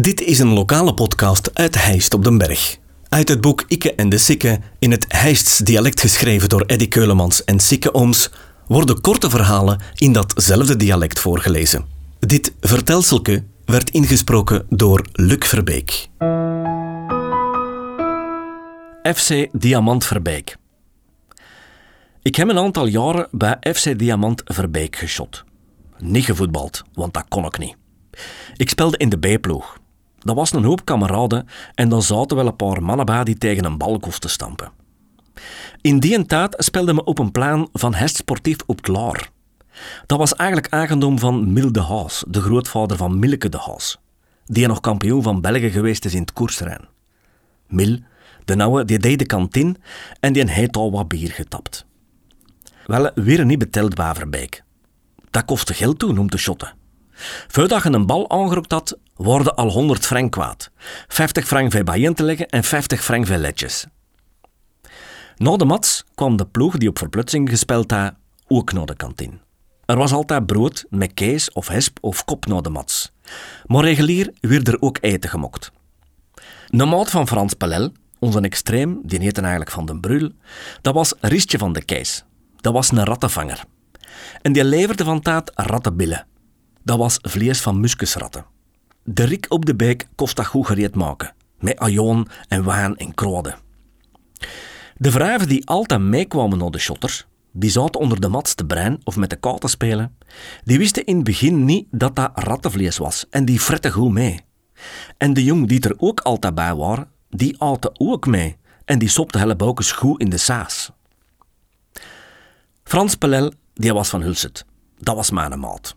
Dit is een lokale podcast uit Heist op den Berg. Uit het boek Ikke en de Sikke, in het Heists dialect geschreven door Eddy Keulemans en Sikke Ooms, worden korte verhalen in datzelfde dialect voorgelezen. Dit vertelselke werd ingesproken door Luc Verbeek. FC Diamant Verbeek. Ik heb een aantal jaren bij FC Diamant Verbeek geschot. Niet gevoetbald, want dat kon ik niet. Ik speelde in de B-ploeg. Dat was een hoop kameraden en dan zaten wel een paar mannen bij die tegen een bal kosten stampen. In die tijd speelde me op een plan van Hest Sportief op Klaar. Dat was eigenlijk eigendom van Mil de Haas, de grootvader van Milke de Haas, die nog kampioen van België geweest is in het koersrein. Mil, de nauwe, die deed de kantine en die heeft al wat bier getapt. Wel, weer niet beteld Waverbeek. Dat kostte geld toen om te shotten. Voordat je een bal aangerokt had, worden al 100 frank kwaad. 50 frank voor bijen te leggen en 50 frank voor letjes. Na de mats kwam de ploeg die op verplutsing gespeeld had ook naar de kantine. Er was altijd brood met kees of hesp of kop naar de mats. Maar regulier werd er ook eten gemokt. De maat van Frans Pelel, onze extreem, die heette eigenlijk Van den Brul, dat was Ristje van de Kees. Dat was een rattenvanger. En die leverde van taat rattenbillen. Dat was vlees van muskusratten. De rik op de beek kost dat goed gereed maken, met ajoon en wijn en kruiden. De vrouwen die altijd meekwamen naar de shotters, die zaten onder de mats te brein of met de kou te spelen, die wisten in het begin niet dat dat rattenvlees was en die fretten goed mee. En de jong die er ook altijd bij waren, die aten ook mee en die sopte helleboukes goed in de saas. Frans Pelel, die was van Hulset. Dat was mijn maat.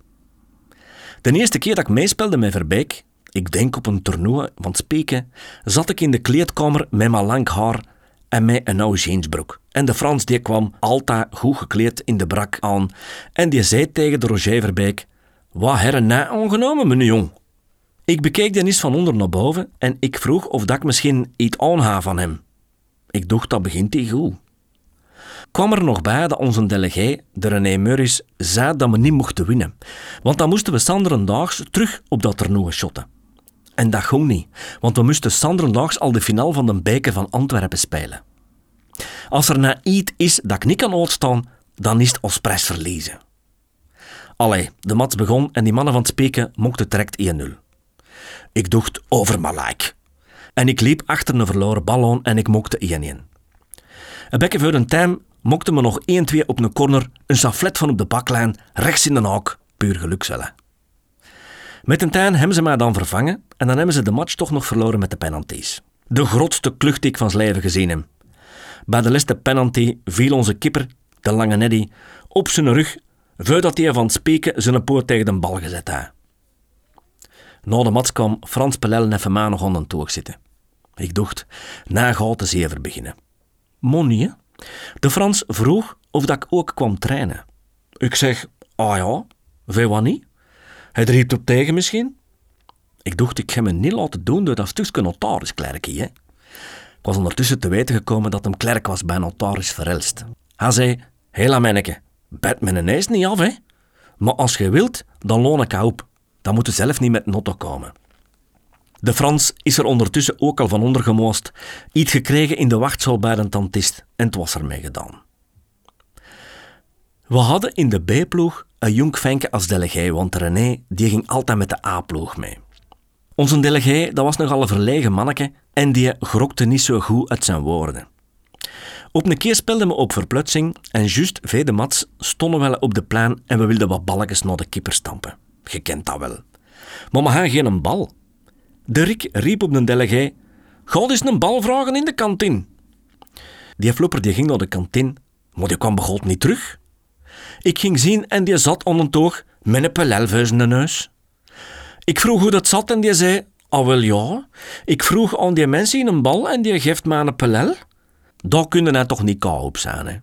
De eerste keer dat ik meespeelde met Verbeek, ik denk op een toernooi van Speken, zat ik in de kleedkamer met mijn lang haar en met een oude jeansbroek. En de Frans die kwam altijd goed gekleed in de brak aan en die zei tegen de Roger Verbeek, wat herre na ongenomen, meneer jong? Ik bekeek die eens van onder naar boven en ik vroeg of dat ik misschien iets aanha van hem. Ik dacht, dat begint hij goed kwam er nog bij dat onze delegé, de René Meuris, zei dat we niet mochten winnen. Want dan moesten we Sanderendaags terug op dat toernooi shotten. En dat ging niet, want we moesten Sanderendaags al de finale van de beker van Antwerpen spelen. Als er nou iets is dat ik niet kan uitstaan, dan is het als prijs verliezen. Allee, de match begon en die mannen van het speken mochten direct 1-0. Ik dacht over mijn En ik liep achter een verloren ballon en ik mokte 1-1. Een bekken voor een time mokte me nog 1-2 op een corner, een saflet van op de baklijn, rechts in de haak. Puur gelukzellen. Met een tuin hebben ze mij dan vervangen en dan hebben ze de match toch nog verloren met de penalties. De grootste klucht die ik van zijn leven gezien heb. Bij de laatste penalty viel onze kipper, de lange Neddy, op zijn rug voordat hij van het speken zijn poot tegen de bal gezet had. Na de match kwam Frans Pelel even mij nog aan een toog zitten. Ik dacht, na gaat de zever beginnen. Monie, de Frans vroeg of dat ik ook kwam trainen. Ik zeg, ah ja, veel wat niet. Hij riep op tegen misschien. Ik dacht, ik ga me niet laten doen door dat stukje notarisklerkie. Ik was ondertussen te weten gekomen dat hem klerk was bij notaris Verelst. Hij zei, hela manneke, bed mijn neus niet af, hè. Maar als je wilt, dan loon ik op. Dan moet je zelf niet met notto komen. De Frans is er ondertussen ook al van ondergemoost, iets gekregen in de wachtzaal bij een tantist en het was ermee gedaan. We hadden in de B-ploeg een jong Fenke als delegé, want René die ging altijd met de A-ploeg mee. Onze delegé dat was nogal een verlegen manneke en die grokte niet zo goed uit zijn woorden. Op een keer speelden we op verplutsing en juist de mats stonden we op de plein en we wilden wat balletjes naar de kipper stampen. Je kent dat wel. Maar we gaan geen bal. De Rick riep op de delegé: Ga eens een bal vragen in de kantine. Die flopper die ging naar de kantine, maar die kwam begot niet terug. Ik ging zien en die zat aan een toog met een pelelvuis in de neus. Ik vroeg hoe dat zat en die zei: Ah, wel ja. Ik vroeg aan die mensen in een bal en die geeft mij een pelel. Daar kunnen hij toch niet kou op zijn, hè?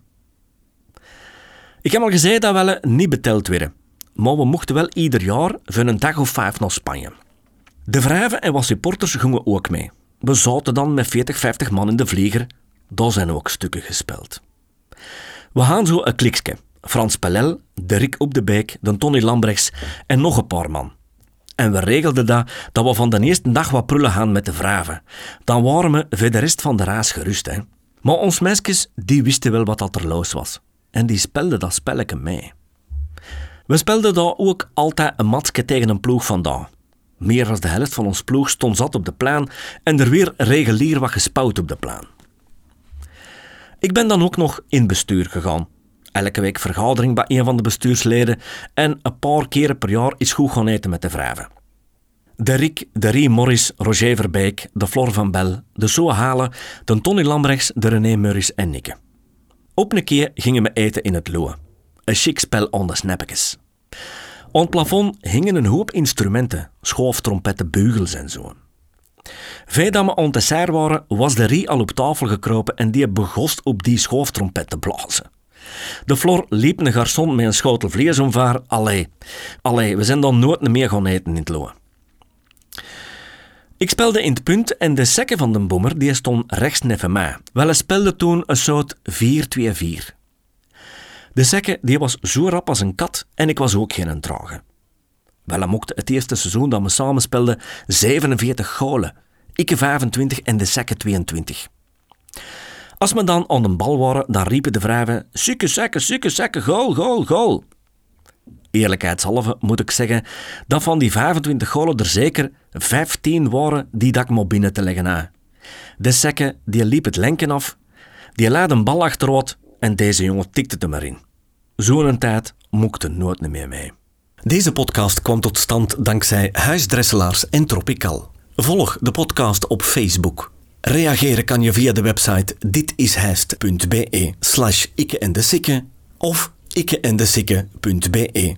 Ik heb al gezegd dat we niet beteld werden, maar we mochten wel ieder jaar voor een dag of vijf naar Spanje. De vrouwen en wat supporters gingen ook mee. We zaten dan met 40, 50 man in de vlieger. Daar zijn ook stukken gespeeld. We gaan zo een kliksje. Frans Pellel, de Rick op de Beek, de Tony Lambrechts en nog een paar man. En we regelden dat, dat we van de eerste dag wat prullen gaan met de vraven. Dan waren we voor de rest van de raas gerust. Hè. Maar ons meisjes, die wisten wel wat dat er los was. En die spelden dat spelletje mee. We spelden daar ook altijd een matske tegen een ploeg vandaan. Meer dan de helft van ons ploeg stond zat op de plan en er weer regulier wat gespouwd op de plan. Ik ben dan ook nog in bestuur gegaan. Elke week vergadering bij een van de bestuursleden en een paar keren per jaar is goed gaan eten met de vrouwen. De Rick, de Rie Morris, Roger Verbeek, de Flor van Bel, de Soe Halen, de Tony Lambrechts, de René Murris en Nikke. Op een keer gingen we eten in het Loe. Een chic spel on de snappekes. Op het plafond hingen een hoop instrumenten, schooftrompetten, beugels en zo. Dat we aan dessert waren, was de Rie al op tafel gekropen en die begost op die schooftrompet te blazen. De Flor liep een garçon met een schotel vlees omvaar. Allee, allee, we zijn dan nooit meer gaan eten in het Loe. Ik speelde in het punt en de sekke van de bommer die stond rechts neven mij. Wel, speelde toen een soort 4-2-4. De sekke die was zo rap als een kat en ik was ook geen trage. Wel, mocht het eerste seizoen dat we samen speelden 47 golen. Ik 25 en de sekke 22. Als we dan aan de bal waren, dan riepen de vrouwen: Sukke, sekke, sukke, sekke, goal, goal, goal. Eerlijkheidshalve moet ik zeggen dat van die 25 golen er zeker 15 waren die dat ik binnen te leggen aan. De sekke die liep het lenken af, die laat een bal achteruit en deze jongen tikte er maar in. Zo'n tijd mocht er nooit meer mee. Deze podcast kwam tot stand dankzij Huisdresselaars en Tropical. Volg de podcast op Facebook. Reageren kan je via de website ditishijst.be slash ikke en de of ikkeendesikke.be.